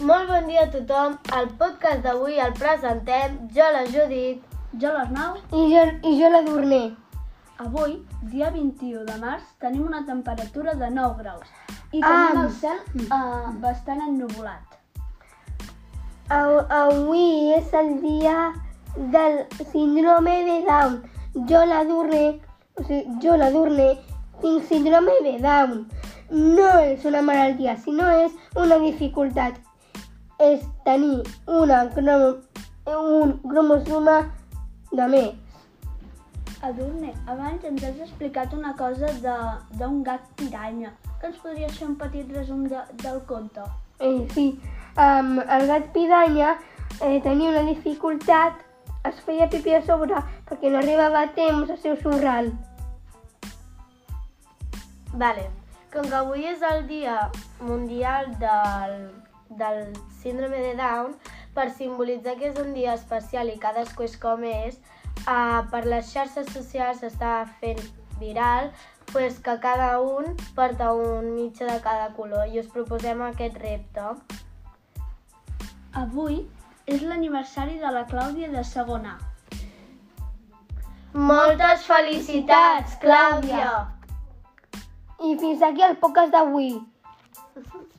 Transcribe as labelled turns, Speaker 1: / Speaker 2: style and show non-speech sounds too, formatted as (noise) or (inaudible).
Speaker 1: bon dia a tothom. El podcast d'avui el presentem jo, la Judit.
Speaker 2: Jo l'Arnau.
Speaker 3: I jo, i jo la Dorner.
Speaker 2: Avui, dia 21 de març, tenim una temperatura de 9 graus i tenim
Speaker 3: Ah.
Speaker 2: el cel uh, bastant ennuvolat.
Speaker 3: Avui és el dia del síndrome de Down. Jo la Dorner, o sigui, jo la Dorner, tinc síndrome de Down. No és una malaltia, sinó és una dificultat. És tenir una cromo, un cromosoma de més.
Speaker 2: Adorne, abans ens has explicat una cosa de- d'un gat piranya. Que ens podries fer un petit resum de, del conte?
Speaker 3: Eh, sí, um, el gat pidanya eh, tenia una dificultat, es feia pipí a sobre perquè no arribava a temps al seu sorral.
Speaker 1: Vale. Com que avui és el dia mundial del, del síndrome de Down, per simbolitzar que és un dia especial i cadascú és com és, uh, per les xarxes socials s'està fent viral pues, que cada un porta un mitjà de cada color i us proposem aquest repte.
Speaker 2: Avui és l'aniversari de la Clàudia de segon A.
Speaker 1: Moltes felicitats, Clàudia!
Speaker 3: I fins aquí el podcast d'avui. (laughs)